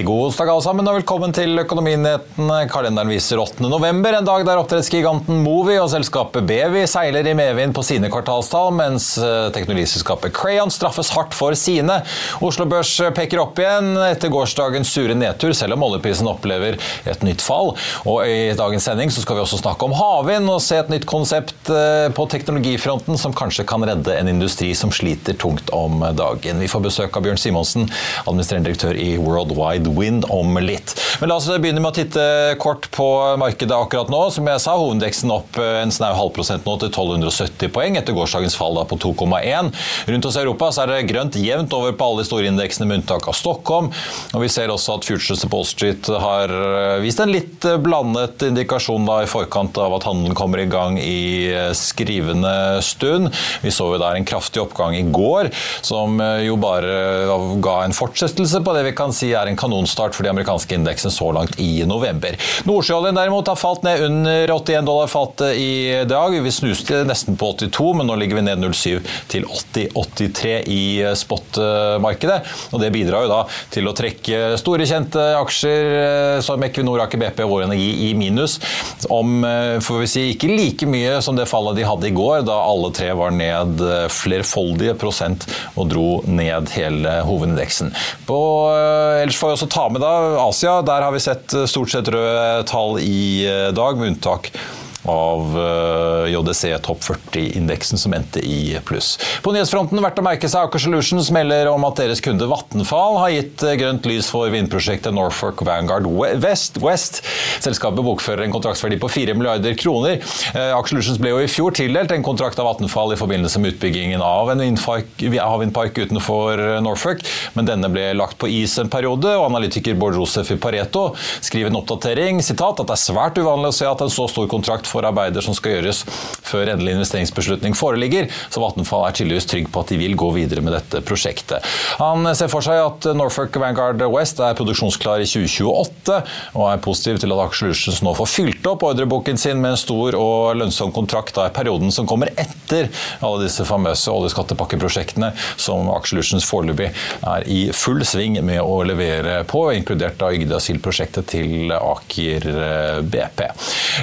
God onsdag alle sammen, og velkommen til Økonominyhetene. Kalenderen viser 8. november, en dag der oppdrettsgiganten Movi og selskapet Bevi seiler i medvind på sine kvartalstall, mens eh, teknologiselskapet Crayon straffes hardt for sine. Oslo Børs peker opp igjen etter gårsdagens sure nedtur, selv om oljeprisen opplever et nytt fall. Og I dagens sending så skal vi også snakke om havvind og se et nytt konsept eh, på teknologifronten som kanskje kan redde en industri som sliter tungt om dagen. Vi får besøk av Bjørn Simonsen, administrerende direktør i Worldwide Wind om litt. Men la oss begynne med å titte kort på markedet akkurat nå. Som jeg sa, hovedindeksen opp en snau halv prosent nå til 1270 poeng etter gårsdagens fall på 2,1. Rundt oss i Europa er det grønt jevnt over på alle de store indeksene med unntak av Stockholm. Og vi ser også at Futures på Wall Street har vist en litt blandet indikasjon da i forkant av at handelen kommer i gang i skrivende stund. Vi så jo der en kraftig oppgang i går, som jo bare ga en fortsettelse på det vi kan si er en kanon kanonstart for de amerikanske indeksene så langt i november. Nordsjøoljen derimot har falt ned under 81 dollar fatet i dag. Vi snuste nesten på 82, men nå ligger vi ned 07 til 80-83 i spotmarkedet. Og det bidrar jo da til å trekke store, kjente aksjer eh, som Equinor, Aker BP og Vår Energi i minus. Om eh, får vi si, ikke like mye som det fallet de hadde i går, da alle tre var ned eh, flerfoldige prosent og dro ned hele hovedindeksen. På, ellers får vi også ta med da Asia. Der har vi sett stort sett røde tall i eh, dag, med unntak av eh, JDC Topp 40-indeksen som endte i pluss. På nyhetsfronten verdt å merke seg Aker Solutions melder om at deres kunde Vattenfall har gitt eh, grønt lys for vindprosjektet Norfolk Vanguard West. West. Selskapet bokfører en kontraktsverdi på 4 milliarder kroner. Eh, Aker Solutions ble jo i fjor tildelt en kontrakt av Vattenfall i forbindelse med utbyggingen av en havvindpark utenfor Norfolk, men denne ble lagt på is en periode, og analytiker Bård Josef i Pareto skriver en oppdatering sitat, at det er svært uvanlig å se at en så stor kontrakt for arbeider som skal gjøres før endelig investeringsbeslutning foreligger, så Vattenfall er tydeligvis trygg på at de vil gå videre med dette prosjektet. Han ser for seg at Norfolk Vanguard West er produksjonsklar i 2028, og er positiv til at Aker nå får fylt opp ordreboken sin med en stor og lønnsom kontrakt i perioden som kommer etter alle disse famøse oljeskattepakkeprosjektene som Aker foreløpig er i full sving med å levere på, inkludert da Yggdrasil-prosjektet til Aker BP.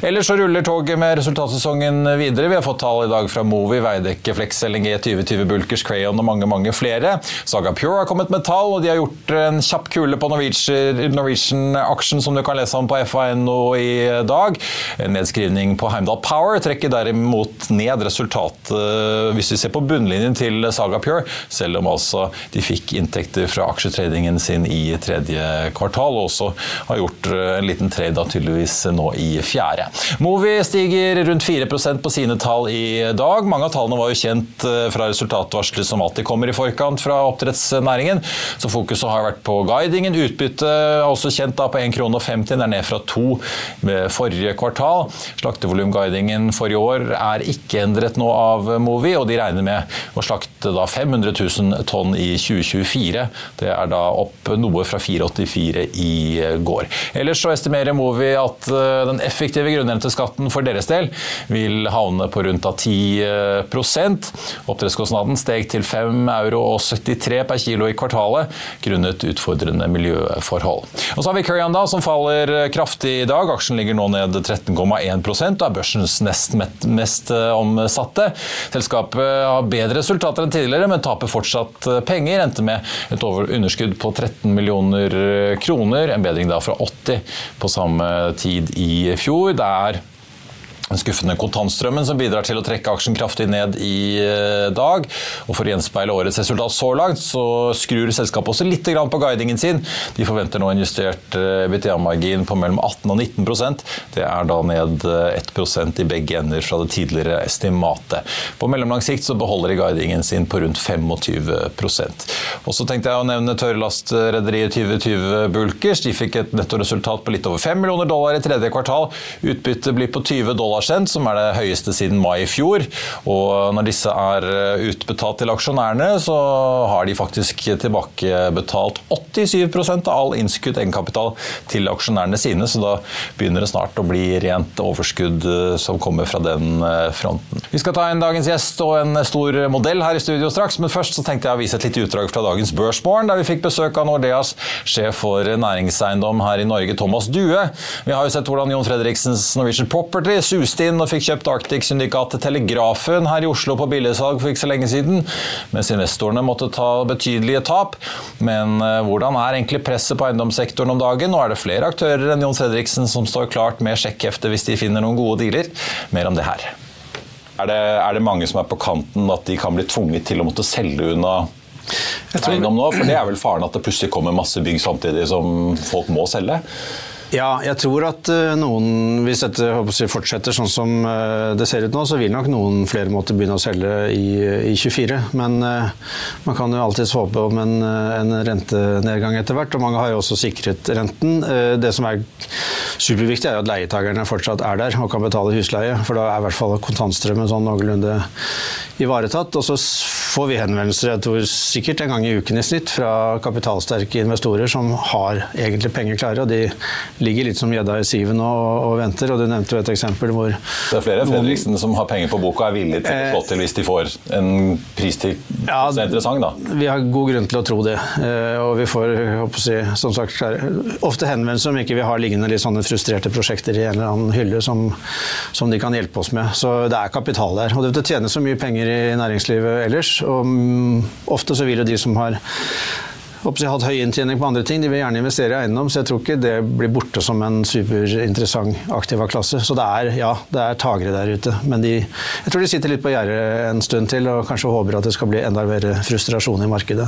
Ellers så ruller toget toget med resultatsesongen videre. Vi har fått tall i dag fra Movi, Veidekke, Flex, LNG, 2020 Bulkers, Crayon og mange mange flere. Saga Pure har kommet med tall, og de har gjort en kjapp kule på Norwegian-aksjen, som du kan lese om på FA.no i dag. En nedskrivning på Heimdal Power trekker derimot ned resultatet hvis vi ser på bunnlinjen til Saga Pure, selv om altså de fikk inntekter fra aksjetradingen sin i tredje kvartal, og også har gjort en liten trade da tydeligvis nå i fjerde. Movi stiger rundt 4% på sine tall i dag. Mange av tallene var jo kjent eh, fra resultatvarselet som alltid kommer i forkant fra oppdrettsnæringen. Så fokuset har vært på guidingen. Utbyttet er også kjent da på 1,50 krone og 50, det er ned fra 2 med forrige kvartal. Slaktevolumguidingen for i år er ikke endret nå av Movi, og de regner med å slakte da 500 000 tonn i 2024. Det er da opp noe fra 484 i går. Ellers så estimerer Movi at eh, den effektive grunnrenteskatten for for deres del vil havne på rundt av 10% Oppdrettskostnaden steg til 5,73 euro per kilo i kvartalet grunnet utfordrende miljøforhold. Og så har vi Crayon da, som faller kraftig i dag. Aksjen ligger nå ned 13,1 og er børsens nest mest omsatte. Selskapet har bedre resultater enn tidligere, men taper fortsatt penger. Endte med et underskudd på 13 millioner kroner, en bedring da fra 80 på samme tid i fjor. Det er den skuffende kontantstrømmen som bidrar til å trekke aksjen kraftig ned i eh, dag. Og For å gjenspeile årets resultat så langt, så skrur selskapet også litt på guidingen sin. De forventer nå en justert eh, BTA-margin på mellom 18 og 19% Det er da ned 1 eh, i begge ender fra det tidligere estimatet. På mellomlang sikt så beholder de guidingen sin på rundt 25% Og så tenkte jeg å nevne tørrlastrederiet 2020 Bulkers. De fikk et nettoresultat på litt over 5 millioner dollar i tredje kvartal. Utbyttet blir på 20 dollar dollar som er det høyeste siden mai i fjor. Og når disse er eh, utbetalt til aksjonærene, så har de faktisk tilbakebetalt 87% av all innskudd egenkapital til aksjonærene sine, så da begynner det snart å bli rent overskudd eh, som kommer fra den eh, fronten. Vi skal ta en dagens gjest og en stor modell her i studio straks, men først så tenkte jeg å vise et lite utdrag fra dagens Børsmorgen, der vi fikk besøk av Nordeas sjef for næringseiendom her i Norge, Thomas Due. Vi har jo sett hvordan Jon Fredriksens Norwegian Property suser suste inn og fikk kjøpt Arctic-syndikatet Telegrafen her i Oslo på billigsalg for ikke så lenge siden, mens investorene måtte ta betydelige tap. Men eh, hvordan er egentlig presset på eiendomssektoren om dagen? Nå er det flere aktører enn Jon Fredriksen som står klart med sjekkhefte hvis de finner noen gode dealer. Mer om det her. Er det, er det mange som er på kanten at de kan bli tvunget til å måtte selge unna eiendom nå? For det er vel faren at det plutselig kommer masse bygg samtidig som folk må selge? Ja, jeg tror at eh, noen, hvis dette fortsetter sånn som eh, det ser ut nå, så vil nok noen flere måtte begynne å selge i, i 24. Men uh, man kan jo alltids håpe om en, en, rentenedgang etter hvert, og mange har jo også sikret renten. Det som er superviktig, er jo at leietakerne fortsatt er der og kan betale husleie. For da er i hvert fall kontantstrømmen sånn noenlunde ivaretatt. Og så får vi henvendelser jeg tror sikkert en gang i uken i snitt fra kapitalsterke investorer som har egentlig penger klare. og de ligger litt som gjedda i siven og, og, venter. og Du nevnte jo et eksempel hvor Det er flere enn Fredriksen som har penger på boka og er villige til å slå til hvis de får en pris til ja, som er interessant, da? Vi har god grunn til å tro det. Eh, og vi får si, som sagt, ofte henvendelser om ikke vi har liggende litt sånne frustrerte prosjekter i en eller annen hylle som, som de kan hjelpe oss med. Så det er kapital der. Og det tjener så mye penger i næringslivet ellers. og mm, Ofte så vil jo de som har jeg hatt høy inntjening på andre ting. De vil gjerne investere i eiendom, så jeg tror ikke det blir borte som en superinteressant aktiva klasse. Så det er, ja, det er tagere der ute. Men de, jeg tror de sitter litt på gjerdet en stund til og kanskje håper at det skal bli enda mer frustrasjon i markedet.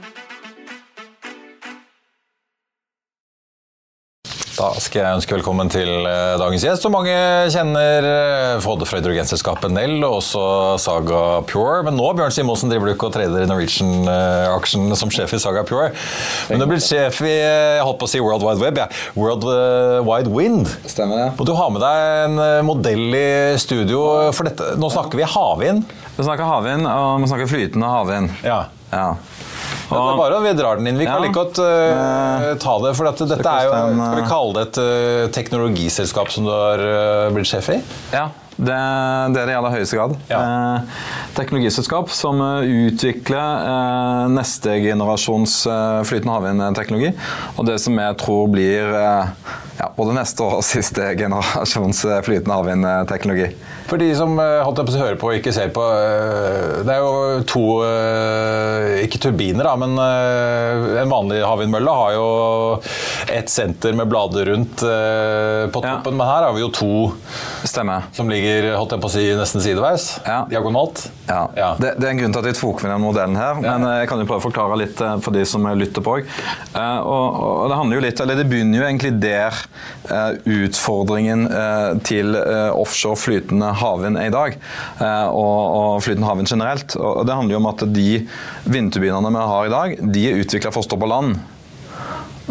Da skal jeg ønske velkommen til eh, dagens gjest, som mange kjenner eh, både fra hydrogenselskapet Nell og også Saga Pure. Men nå Bjørn Simonsen, driver du ikke og trader i Norwegian-aksjen som sjef i Saga Pure. Men du blir sjef i jeg holdt på å si World Wide Web, ja. World Wide Wind. Stemmer det. Og du har med deg en eh, modell i studio. For dette, nå snakker vi havvind. Vi snakker havvind, og vi snakker flytende havvind. Ja. Ja. Det er bare at vi drar den inn. Vi kan Ja. like godt uh, ta det. For dette, dette er jo, skal vi uh, kalle det et uh, teknologiselskap som du har uh, blitt sjef i? Ja, det, det er det i aller høyeste grad. Ja. Eh, teknologiselskap som eh, utvikler eh, neste generasjons eh, flytende havvindteknologi. Og det som jeg tror blir ja, både neste og siste generasjons flytende havvindteknologi. For de som holdt jeg på å høre på og ikke ser på, det er jo to Ikke turbiner, da, men en vanlig havvindmølle har jo et senter med blader rundt på på Ja. toppen. Men her har vi jo to Stemmer. som ligger holdt jeg på å si, nesten sideveis. Ja. Diagonalt. Ja, Ja. Det, det er en grunn til at vi tok med den modellen her, men eh, jeg kan jo prøve å forklare litt eh, for de som lytter på. Eh, og, og det handler jo litt, eller det begynner jo egentlig der utfordringen til offshore flytende havvind er i dag, og, og flytende havvind generelt. Og det handler jo om at de vindturbinene vi har i dag, de er utvikla for å stå på land.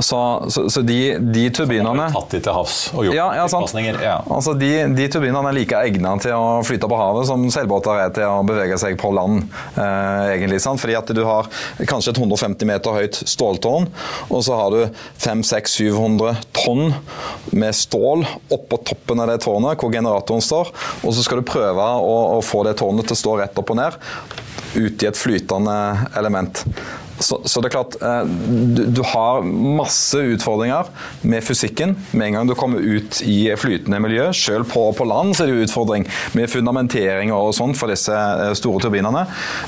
Så, så, så de, de turbinene Tatt de til havs og gjort ja, ja. Ja. Altså, de, de turbinene er like egnet til å flyte på havet som seilbåter er til å bevege seg på land. Eh, egentlig, sant? Fordi at Du har kanskje et 150 meter høyt ståltårn, og så har du 500-700 tonn med stål oppå toppen av det tårnet hvor generatoren står. Og så skal du prøve å, å få det tårnet til å stå rett opp og ned ut i et flytende element. Så, så det er klart, eh, du, du har masse utfordringer med fysikken med en gang du kommer ut i flytende miljø. Selv på, på land så er det jo utfordring med fundamentering og sånt for disse eh, store turbinene.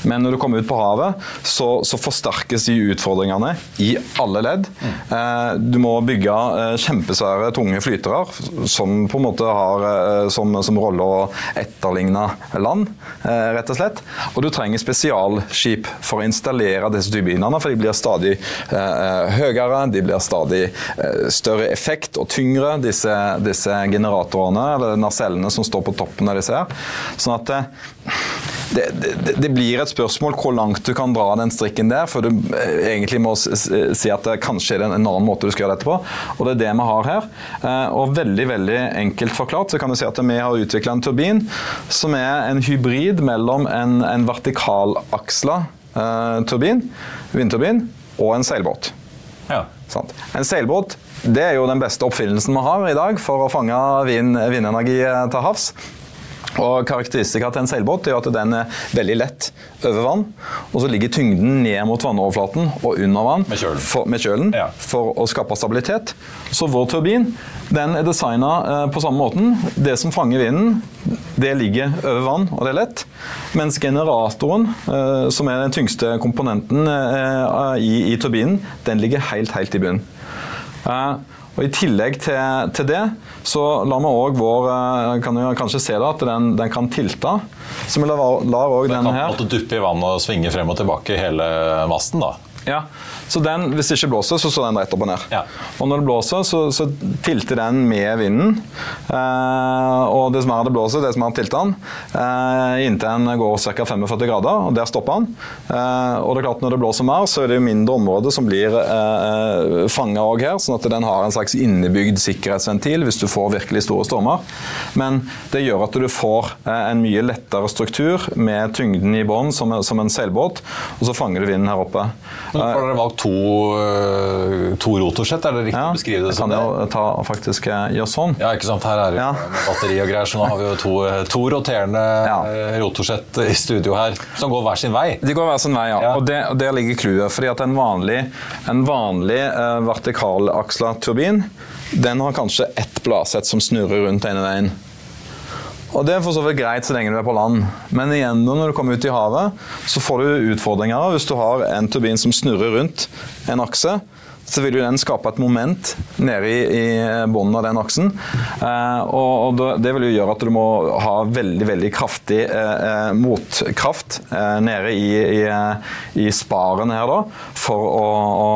Men når du kommer ut på havet, så, så forsterkes de utfordringene i alle ledd. Eh, Du må bygge kjempesvære, tunge flytere som på en måte har som, som rolle å etterligne land, rett og slett. Og du trenger spesialskip for å installere disse turbinene, for de blir stadig eh, høyere, de blir stadig eh, større effekt og tyngre, disse, disse generatorene, eller nasellene som står på toppen av disse her. Sånn at eh, det, det, det blir et spørsmål hvor langt du kan dra den strikken der, for du eh, egentlig må si at det kanskje er en annen måte du skal gjøre dette på. Og det er det vi har her. Eh, Og veldig veldig enkelt forklart så kan du si at vi har utvikla en turbin som er en hybrid mellom en, en vertikalaksla eh, turbin, vindturbin, og en seilbåt. Ja. Sant? En seilbåt det er jo den beste oppfinnelsen vi har i dag for å fange vind, vindenergi eh, til havs. Og Karakteristika til en seilbåt er at den er veldig lett over vann. Og så ligger tyngden ned mot vannoverflaten og under vann Med kjølen. For, med kjølen Ja. for å skape stabilitet. Så vår turbin den er designa eh, på samme måten. Det som fanger vinden, det ligger over vann, og det er lett. Mens generatoren, eh, som er den tyngste komponenten eh, i, i turbinen, den ligger helt, helt i bunnen. Og I tillegg til, til det så lar vi òg vår eh, Kan du kanskje se da, at den, den kan tilte. Så vi lar òg Den den kan her måtte duppe i vannet og svinge frem og tilbake hele masten, da. Ja, så den, Hvis det ikke blåser, så står den rett opp og ned. Ja. Og når det blåser, så, så tilter den med vinden. Eh, og dess mer det blåser, dess mer tilter den. Eh, inntil den går ca. 45 grader, og der stopper den. Eh, og det er klart Når det blåser mer, så er det jo mindre område som blir eh, fanga òg her. Sånn at den har en slags innebygd sikkerhetsventil hvis du får virkelig store stormer. Men det gjør at du får eh, en mye lettere struktur med tyngden i bånn som, som en seilbåt, og så fanger du vinden her oppe. Men Har dere valgt to, øh, to rotorsett? Er det riktig Ja, å beskrive det som kan det? jo ta, faktisk eh, gjøre sånn. Ja, ikke sant? Her er det Ja. batteri og greier, så nå har vi jo to, to roterende Ja. rotorsett i studio her, som går hver sin vei. De går hver sin vei, ja. Ja. Og, det, og Der ligger clouet. fordi at En vanlig, en vanlig uh, vertikalaksla turbin den har kanskje ett bladsett som snurrer rundt ene veien. Og Det er for så vidt greit så lenge du er på land, men igjen når du kommer ut i havet, så får du utfordringer. Hvis du har en turbin som snurrer rundt en akse, så vil jo den skape et moment nede i, i bunnen av den aksen. Eh, og, og Det vil jo gjøre at du må ha veldig veldig kraftig eh, eh, motkraft eh, nede i, i, eh, i sparen her da, for å, å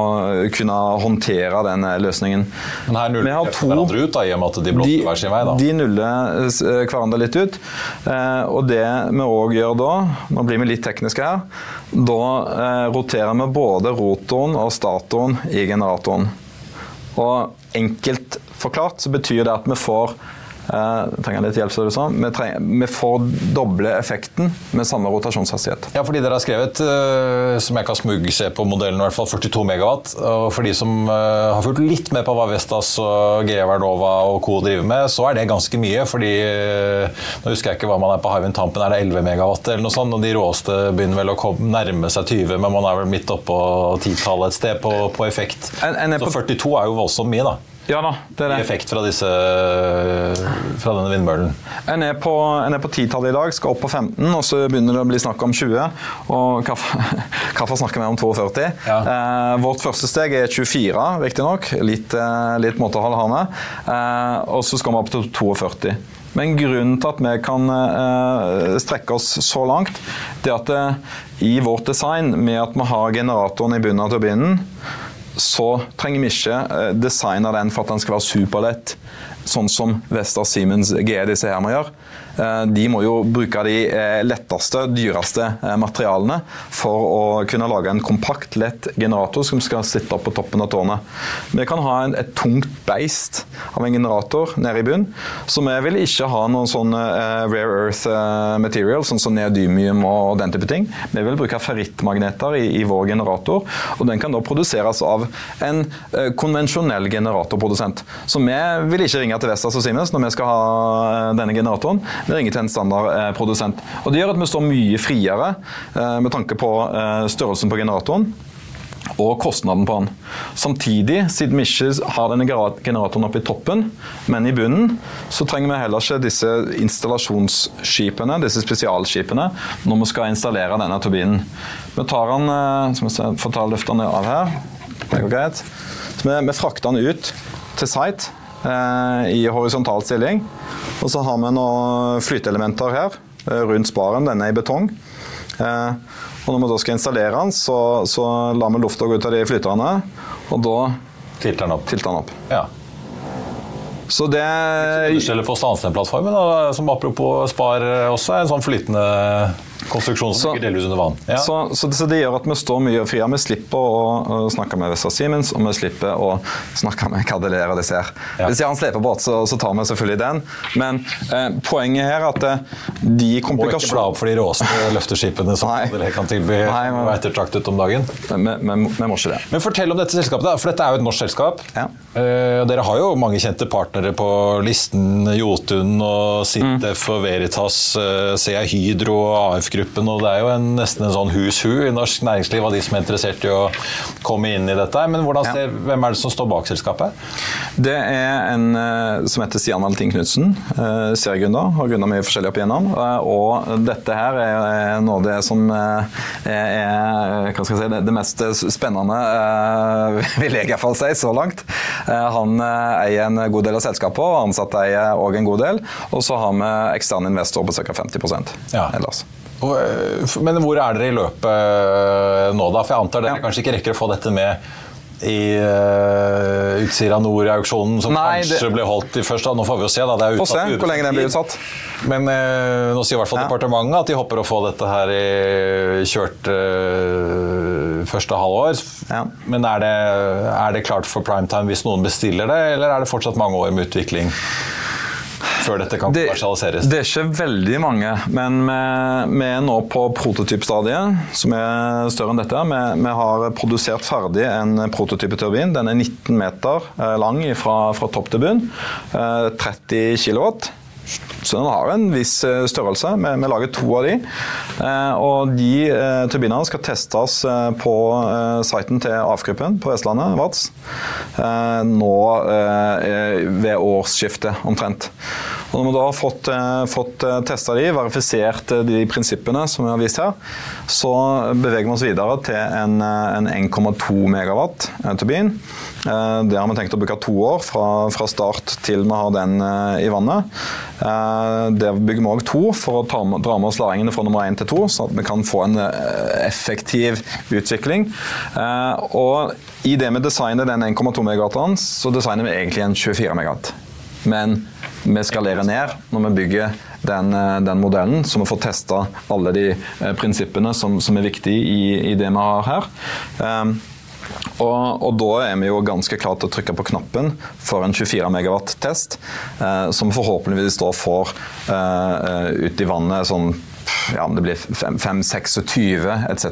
kunne håndtere den eh, løsningen. Men her nuller de hverandre ut, da, i og med at de blåser hver sin vei. da. de nuller hverandre litt ut. Eh, og det vi òg gjør da, nå blir vi litt tekniske her, da eh, roterer vi både rotoren og statoren i generatoren. Og enkelt forklart så betyr det at vi får eh, trenger litt hjelp, så du sa. Vi, trenger, vi får doble effekten med samme rotasjonshastighet. Ja, fordi dere har skrevet, øh, som jeg kan smugse på modellen, i hvert fall 42 megawatt. Og for de som øh, har fulgt litt med på hva Vestas og GE Vernova og co. driver med, så er det ganske mye. fordi Nå husker jeg ikke hva man er på Hywind Tampen, er det 11 megawatt eller noe sånt? Og de råeste begynner vel å komme, nærme seg 20, men man er vel midt oppå titallet et sted på, på effekt. En- en så 42 er jo voldsomt mye, da. Ja da, det er I det. effekt fra, disse, fra denne vindmøllen. En er på, en er på 10-tallet i dag, skal opp på 15, og så begynner det å bli snakk om 20. Og hvorfor snakker vi om 42? Ja. Eh, vårt første steg er 24, riktignok. Litt, eh, litt måtehold har vi. Eh, og så skal vi opp til 42. Men grunnen til at vi kan eh, strekke oss så langt, det er at eh, i vårt design, med at vi har generatoren i bunnen av turbinen, så trenger vi ikke eh, designe den for at den skal være superlett, sånn som Vestas, Siemens, GE disse her må gjøre. Eh, De må jo bruke de eh, letteste, dyreste eh, materialene for å kunne lage en kompakt, lett generator som skal sitte opp på toppen av tårnet. Vi kan ha en, et tungt beist av en generator nede i bunnen, så vi vil ikke ha noen sånn rare earth material, sånn som neodymium og den type ting. Vi vil bruke ferrittmagneter i, i vår generator, og den kan da produseres av en konvensjonell generatorprodusent. Så vi vil ikke ringe til Vestas og Siemens når vi skal ha denne generatoren. Vi ringer til en standardprodusent. Og Det gjør at vi står mye friere eh, med tanke på eh, størrelsen på generatoren og kostnaden på den. Samtidig, siden vi ikke har denne generatoren oppe i toppen, men i bunnen, så trenger vi heller ikke disse installasjonsskipene, disse spesialskipene, når vi skal installere denne turbinen. Vi tar den, eh, så vi får ta løftene av her. Det går greit. Så vi, vi frakter den ut til site eh, i horisontal stilling. Og så har vi noen flyteelementer her eh, rundt sparen. Denne er i betong. Eh, og når vi da skal installere den, så, så lar vi lufta gå ut av de flyterne, og da Tilter den opp. tilter den opp. Ja. Så det Eller på Stansen-plattformen, som apropos Spar også er en sånn flytende konstruksjon som Så- ligger delvis under vann. Ja. Så, så, så det gjør at vi står mye friere. Vi slipper å, å snakke med Vestas Siemens, og vi slipper å snakke med Cadeler og disse her. Ja. Hvis de har en slepebåt, så, så tar vi selvfølgelig den. Men eh, poenget her er at eh, de Må ikke bla komplikasjonene opp for de råeste løfteskipene som dere kan tilby Nei, men- og er ettertraktet om dagen. vi må ikke det. Men fortell om dette selskapet, da, for dette er jo et norsk selskap. Ja. Eh, dere har jo mange kjente partnere på listen. Jotun og Sintef og Veritas, uh, CA Hydro og AF-gruppen. og Det er jo en, nesten en sånn hus hu i norsk næringsliv av de som er interessert i å komme inn i dette. Men ser, hvem er det som står bak selskapet? Det er en eh, som heter Stian Valentin Knutsen. Seriegründer. Har gründa mye forskjellig opp igjennom. eh, og dette her er, noe av det som eh, er, si, det, mest spennende, vil jeg iallfall si, så langt. Eh, han eh, eier en god del av selskapet, og ansatte eier òg en god del. Og så har vi ekstern investor på ca. 50% Ja. ellers. Eh, Men hvor er dere i løpet nå, da? For jeg antar dere Ja. kanskje ikke rekker å få dette med i uh, Utsira Nord-auksjonen, som Nei, kanskje det- ble holdt i først. da. Nå får vi jo se. da. Det er utsatt, se hvor lenge den blir utsatt. Men uh, nå sier i hvert fall Ja. departementet at de håper å få dette her i kjørt uh, første halvår. Ja. Men er det, er det klart for primetime hvis noen bestiller det, eller er det fortsatt mange år med utvikling? Før dette kan kommersialiseres? Det er ikke veldig mange, men vi, er nå på prototypstadiet, som er større enn dette. Vi, vi har produsert ferdig en prototypeturbin. Den er 19 meter eh, lang fra, fra topp til bunn. 30 kW. Så den har en viss eh, størrelse. Vi, vi lager to av de. Eh, og de eh, turbinene skal testes på siten til AF-gruppen på Vestlandet, VATS, nå ved årsskiftet omtrent. Og når vi da har fått, fått testa de, verifisert de prinsippene som vi har vist her, så beveger vi oss videre til en, en 1,2 megawatt turbin. Det har vi tenkt å bruke to år, fra, fra start til vi har den i vannet. Eh, der bygger vi òg to for å ta, dra med oss læringene fra nummer én til to, sånn at vi kan få en eh, effektiv utvikling. Eh, og i det vi designer den 1,2 megawatteren, så designer vi egentlig en 24 megawatt. Men vi skalerer ned når vi bygger den, den modellen, så vi får testa alle de prinsippene som, som er viktige i, i, det vi har her. Og, og, da er vi jo ganske klare til å trykke på knappen for en 24 megawatt-test, eh, som forhåpentligvis da får eh, ut i vannet sånn ja, om det blir 5-26 etc.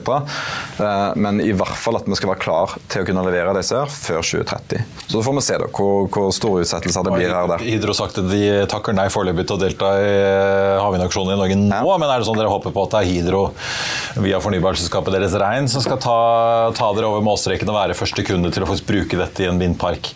Eh, men i hvert fall at vi skal være klar til å kunne levere disse her før 2030. Så får vi se da, hvor, hvor store utsettelser det blir her der. Hydro sagt at de takker nei foreløpig til å delta i eh, havvindaksjonen i Norge nå, ja. men er det sånn dere håper på at det er Hydro via fornybarselskapet deres Rein som skal ta, ta dere over målstreken og være første kunde til å faktisk bruke dette i en vindpark?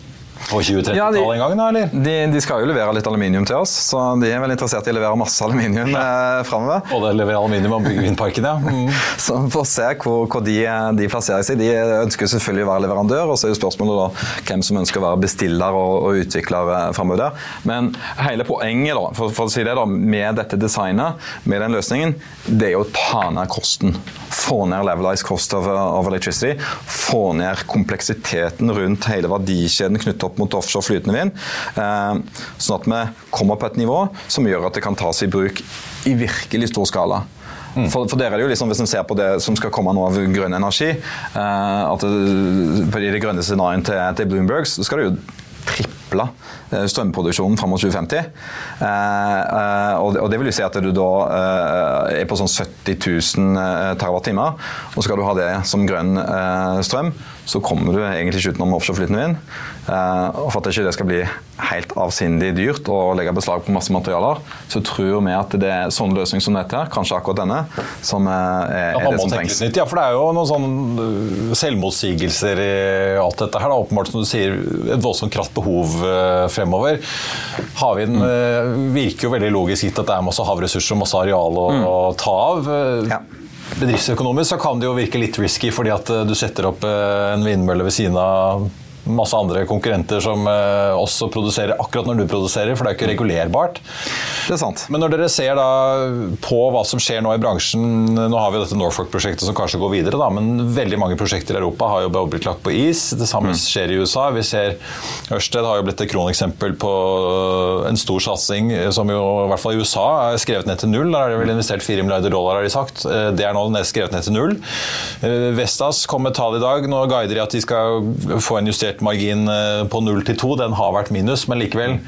På 2030-tallet ja, en gang? da, eller? De, de, skal jo levere litt aluminium til oss, så de er vel interessert i å levere masse aluminium eh, framover. Og det leverer aluminium bygger vindparken, ja. Mm. så vi får se hvor, hvor de, de, plasserer seg. De ønsker selvfølgelig å være leverandør, og så er jo spørsmålet da hvem som ønsker å være bestiller og, og utvikler eh, framover der. Men hele poenget da, for, for, å si det da, med dette designet, med den løsningen, det er jo å ta ned kosten. Få ned levelized cost of, of electricity. Få ned kompleksiteten rundt hele verdikjeden knyttet opp mot offshore flytende vind. Eh, sånn at vi kommer på et nivå som gjør at det kan tas i bruk i virkelig stor skala. Mm. For, for dere er det jo liksom, Hvis en ser på det som skal komme nå av grønn energi eh, at det, på de grønne scenarioene til, til Bloomberg, så skal det jo triple eh, strømproduksjonen fram mot 2050. Eh, og det vil jo si at du da er på sånn 70 000 TWh, og skal du ha det som grønn strøm så kommer du egentlig ikke utenom offshore flytende vind. Eh, og For at ikke det skal bli helt avsindig dyrt å legge beslag på masse materialer, så tror vi at det er sånn løsning som dette, kanskje akkurat denne, som er, er det som trengs. Nytt, ja, for det er jo noen sånne øh, selvmotsigelser i alt dette her. Da. Åpenbart, som du sier, et voldsomt kratt behov fremover. Havvind mm. virker jo veldig logisk gitt at det er masse havressurser og masse areal å, mm. å ta av. Ja. Bedriftsøkonomisk så kan det jo virke litt risky, fordi at du setter opp en vindmølle ved siden av masse andre konkurrenter som uh, også produserer akkurat når du produserer, for det er ikke regulerbart. Det er sant. Men når dere ser da på hva som skjer nå i bransjen Nå har vi dette Norfolk-prosjektet som kanskje går videre, da, men veldig mange prosjekter i Europa har jo blitt lagt på is. Det samme mm. skjer i USA. Vi ser Ørsted har jo blitt et kroneksempel på øh, en stor satsing som jo i hvert fall i USA er skrevet ned til null. Der har de vel investert 4 milliarder dollar, har de sagt. Det er nå skrevet ned til null. Vestas kom med tall i dag. Nå guider de at de skal få en justert margin eh, på 0 til 2. Den har vært minus, men likevel.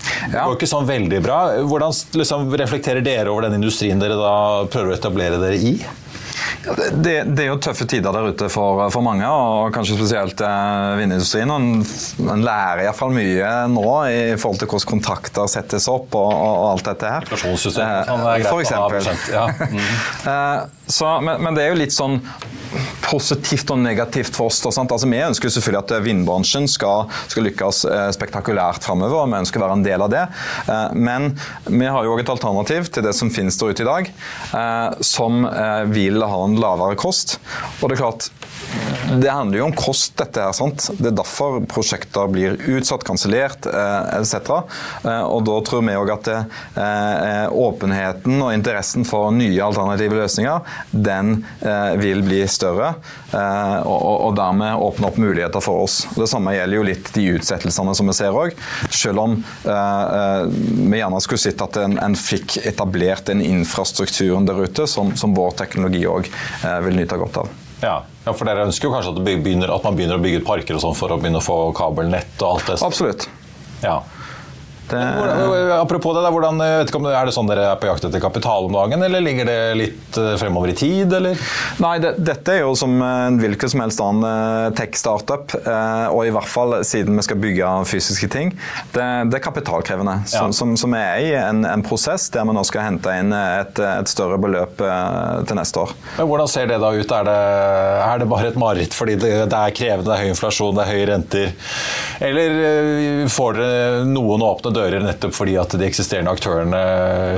Det går ikke sånn veldig bra. Hvordan liksom, reflekterer dere over den industrien dere da prøver å etablere dere i? Ja, det, det, er jo tøffe tider der ute for, for mange, og kanskje spesielt eh, vindindustrien. En, en lærer iallfall mye nå i forhold til hvordan kontrakter settes opp og, og alt dette her. Eh, for eksempel. Ja. Mm. eh, så, men, men, det er jo litt sånn positivt og negativt for oss. Altså, vi ønsker selvfølgelig at vindbransjen skal, skal lykkes eh, spektakulært framover, vi ønsker å være en del av det. Eh, men vi har jo et alternativ til det som finnes der ute i dag, eh, som vil ha en lavere kost. Og det er klart, det handler jo om kost, dette her. sant? Det er derfor prosjekter blir utsatt, kansellert eh, etc. Eh, og da tror vi òg at eh, åpenheten og interessen for nye alternative løsninger, den eh, vil bli større. Eh, og, og, dermed åpne opp muligheter for oss. Det samme gjelder jo litt de utsettelsene som vi ser òg. Selv om eh, vi gjerne skulle sett at en, en, fikk etablert den infrastrukturen der ute som, som vår teknologi òg vil nyte godt av. Ja. ja. for Dere ønsker jo kanskje at, begynner, at, man begynner å bygge ut parker og sånn for å begynne å få kabelnett og alt det? Absolutt. Ja. Det, Apropos det, hvordan, vet ikke om det, Er det sånn dere er på jakt etter kapital om dagen, eller ligger det litt eh, fremover i tid, eller? Nei, det, dette er jo som en hvilken som helst annen eh, tech-startup, eh, og i hvert fall siden vi skal bygge fysiske ting. Det, det er kapitalkrevende, som, Ja. som, som er i en, en prosess der vi nå skal hente inn et, et større beløp eh, til neste år. Men Hvordan ser det da ut? Er det, er det bare et mareritt fordi det, det er krevende, det er høy inflasjon, det er høye renter? Eller eh, får dere noen åpne dører nettopp fordi at de eksisterende aktørene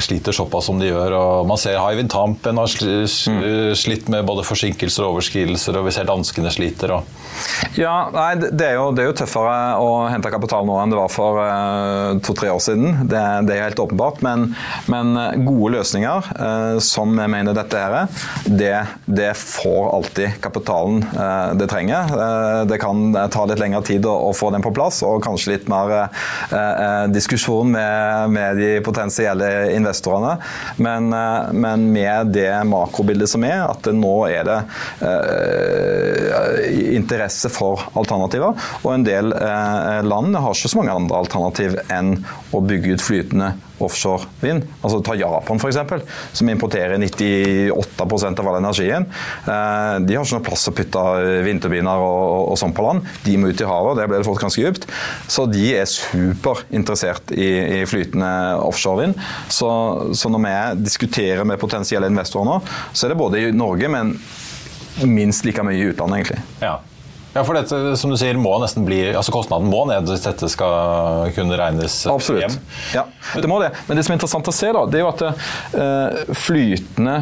sliter såpass som de gjør? og Man ser Hywind Tampen har sl- slitt med både forsinkelser og overskridelser, og vi ser danskene sliter. og Ja, nei, det er, jo, det er jo tøffere å hente kapital nå enn det var for uh, to-tre år siden. Det, det er helt åpenbart. Men, men gode løsninger, uh, som jeg mener dette er, det, det får alltid kapitalen uh, det trenger. Eh, det kan ta litt lengre tid å, å få den på plass, og kanskje litt mer eh, eh, diskusjon med, med de potensielle investorene. Men, eh, men med det makrobildet som er, at nå er det eh, interesse for alternativer. Og en del eh, land har ikke så mange andre alternativ enn å bygge ut flytende offshore vind. Altså Ta Japan f.eks., som importerer 98% av all energien. Eh, de har ikke noe plass å putte vindturbiner og, og, og sånn på land. De må ut i havet, og det ble det fått ganske dypt. Så de er superinteressert i, i flytende offshore vind. Så, så når vi diskuterer med potensielle investorer nå, så er det både i Norge, men minst like mye i utlandet, egentlig. Ja. Ja, for dette, som du sier, må nesten bli, altså Kostnaden må ned hvis dette skal kunne regnes Absolutt. hjem. Ja, det må det. Men det som er interessant å se, da, det er jo at eh, flytende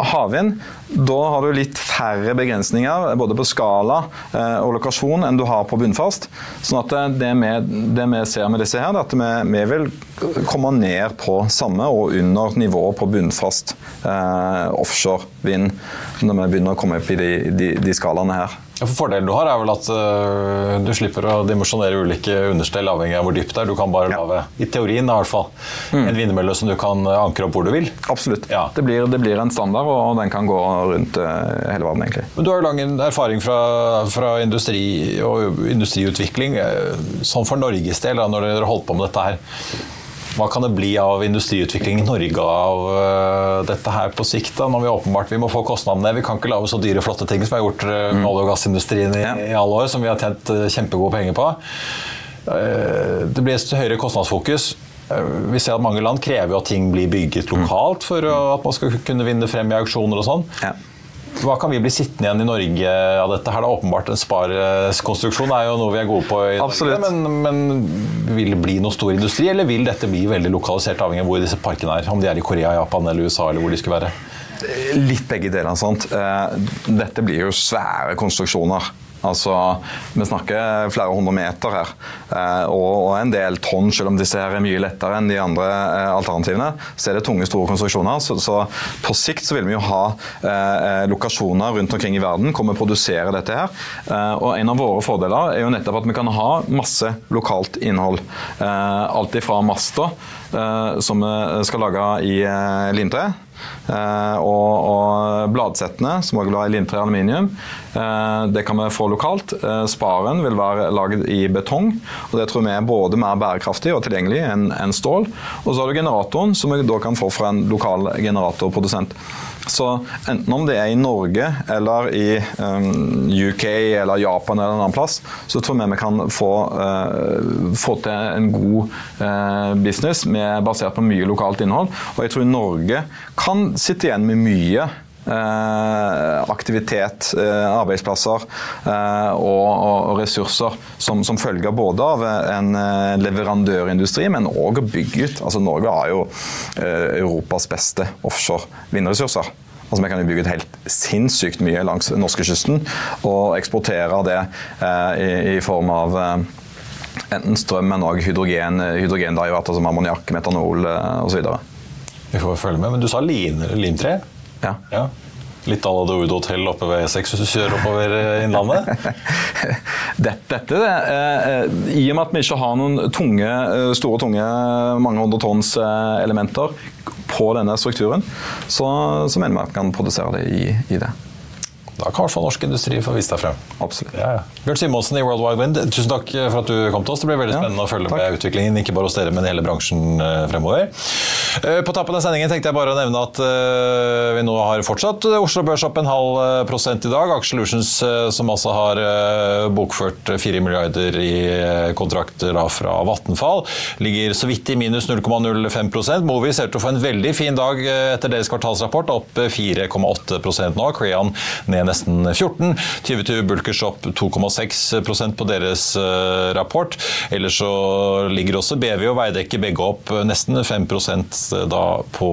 havvind da har du litt færre begrensninger både på skala eh, og lokasjon enn du har på bunnfast. Sånn at eh, det vi, det vi ser med disse her, er at vi, vi vil komme ned på samme og under nivået på bunnfast eh, offshore vind når vi begynner å komme opp i de, de, de skalaene her. Ja, for Fordelen du har, er vel at uh, du slipper å dimensjonere ulike understell avhengig av hvor dypt det er. Du kan bare Ja. lage, i teorien i hvert fall, en vindmølle som du kan øh, ankre opp hvor du vil. Absolutt. Ja. Det, blir, det blir en standard, og den kan gå rundt uh, hele verden, egentlig. Men Du har jo lang erfaring fra, fra industri og industriutvikling. eh, Sånn for Norges del, da, når dere holdt på med dette her. Hva kan det bli av industriutvikling i Norge av øh, dette her på sikt? da, når Vi åpenbart vi må få kostnadene ned. Vi kan ikke lage så dyre, flotte ting som vi har gjort øh, med olje- og gassindustrien i, i alle år, som vi har tjent øh, kjempegode penger på. Eh, Det blir et høyere kostnadsfokus. Eh, Vi ser at Mange land krever at ting blir bygget lokalt for at man skal kunne vinne frem i auksjoner og sånn. Ja. Hva kan vi bli sittende igjen i Norge av dette? her? Det er åpenbart En sparekonstruksjon er jo noe vi er gode på i Absolutt. Norge. Men, men vil det bli noe stor industri, eller vil dette bli veldig lokalisert, avhengig av hvor disse parkene er? Om de er i Korea, Japan eller USA, eller hvor de skulle være? Litt begge deler. sant? Eh, Dette blir jo svære konstruksjoner. Altså, Vi snakker flere hundre meter her, eh, og en del tonn, selv om disse her er mye lettere enn de andre eh, alternativene. Så er det tunge, store konstruksjoner. Så, så på sikt så vil vi jo ha eh, lokasjoner rundt omkring i verden hvor vi produserer dette her. Eh, og en av våre fordeler er jo nettopp at vi kan ha masse lokalt innhold. Eh, alt ifra master, eh, som vi skal lage i eh, limtre. Eh, og, og bladsettene, som også er i limtre aluminium. Eh, det kan vi få lokalt. Eh, sparen vil være laget i betong, og det tror vi er både mer bærekraftig og tilgjengelig enn stål. Og så har du generatoren, som vi da kan få fra en lokal generatorprodusent. Så enten om det er i Norge eller i um, UK eller Japan eller en annen plass, så tror jeg vi kan få, uh, få til en god uh, business med, basert på mye lokalt innhold. Og jeg tror Norge kan sitte igjen med mye aktivitet, eh, arbeidsplasser eh, og, ressurser som, som følge både av en eh, leverandørindustri, men òg å bygge ut. Altså Norge har jo eh, Europas beste offshore vindressurser. Altså Vi kan jo bygge ut helt sinnssykt mye langs norskekysten og eksportere det eh, i, form av eh, enten strøm, men òg hydrogen, hydrogenderivater som ammoniakk, metanol eh, osv. Vi får følge med. Men du sa lin, limtre? Ja. Ja. Litt à la The Wood Hotel oppe ved E6 hvis du kjører oppover eh, Innlandet? Dette, dette det. eh, I og med at vi ikke har noen tunge, eh, store, tunge, mange hundre tonns eh, elementer på denne strukturen, så, så mener vi at vi kan produsere det i, i det. Da kan i hvert fall norsk industri få vist deg frem. Absolutt. Ja, ja. Bjørn Simonsen i World Wide Wind, tusen takk for at du kom til oss. Det blir veldig spennende å følge takk. med utviklingen, ikke bare hos dere, men i hele bransjen eh, fremover. Eh, På tappen av sendingen tenkte jeg bare å nevne at eh, vi nå har fortsatt Oslo Børs opp en halv prosent i dag. Aksjelutions som altså har bokført 4 milliarder i kontrakter fra Vattenfall, ligger så vidt i minus 0,05 Movi ser ut til å få en veldig fin dag etter deres kvartalsrapport, opp eh, 4,8 nå. Crayon ned nesten 14. 2020 Bulkers opp 2,6% på deres eh, rapport. Ellers så ligger også BV og Veidekke begge opp eh, nesten 5% da på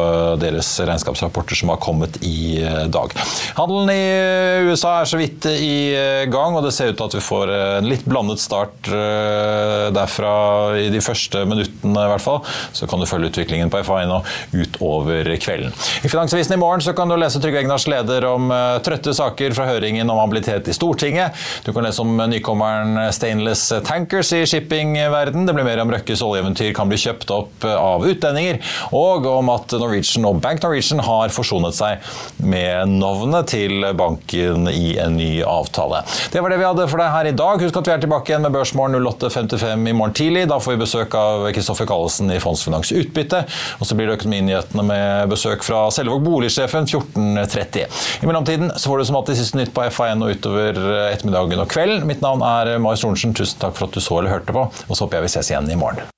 eh, deres regnskapsrapporter som har kommet i eh, dag. Handelen i USA er så vidt i eh, gang, og det ser ut til at vi får eh, en litt blandet start eh, derfra i de første minuttene i hvert fall. Så kan du følge utviklingen på FA1 og utover kvelden. I Finansavisen i morgen så kan du lese Trygve Egnars leder om eh, trøtte saker fra høringen om habilitet i Stortinget. Du kan lese om nykommeren Stainless Tankers i shippingverden. Det blir mer om Røkkes oljeeventyr kan bli kjøpt opp av utlendinger. Og om at Norwegian og Bank Norwegian har forsonet seg med navnet til banken i en ny avtale. Det var det vi hadde for deg her i dag. Husk at vi er tilbake igjen med Børsmorgen 08.55 i morgen tidlig. Da får vi besøk av Kristoffer Kallesen i Fondsfinans Utbytte. Og så blir det Økonominyhetene med besøk fra Selvåg boligsjefen 14.30. I mellomtiden så får du som alltid siste nytt på FA1 og utover ettermiddagen og kvelden. Mitt navn er Marius Storensen. Tusen takk for at du så eller hørte på, og så håper jeg vi ses igjen i morgen.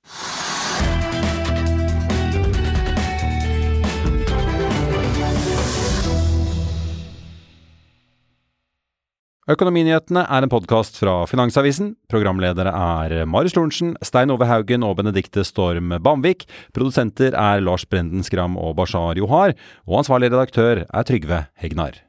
Økonominyhetene er en podkast fra Finansavisen. Programledere er Marius Lorentzen, Stein Ove Haugen og Benedikte Storm Bamvik. Produsenter er Lars Brenden Skram og Bashar Johar. Og ansvarlig redaktør er Trygve Hegnar.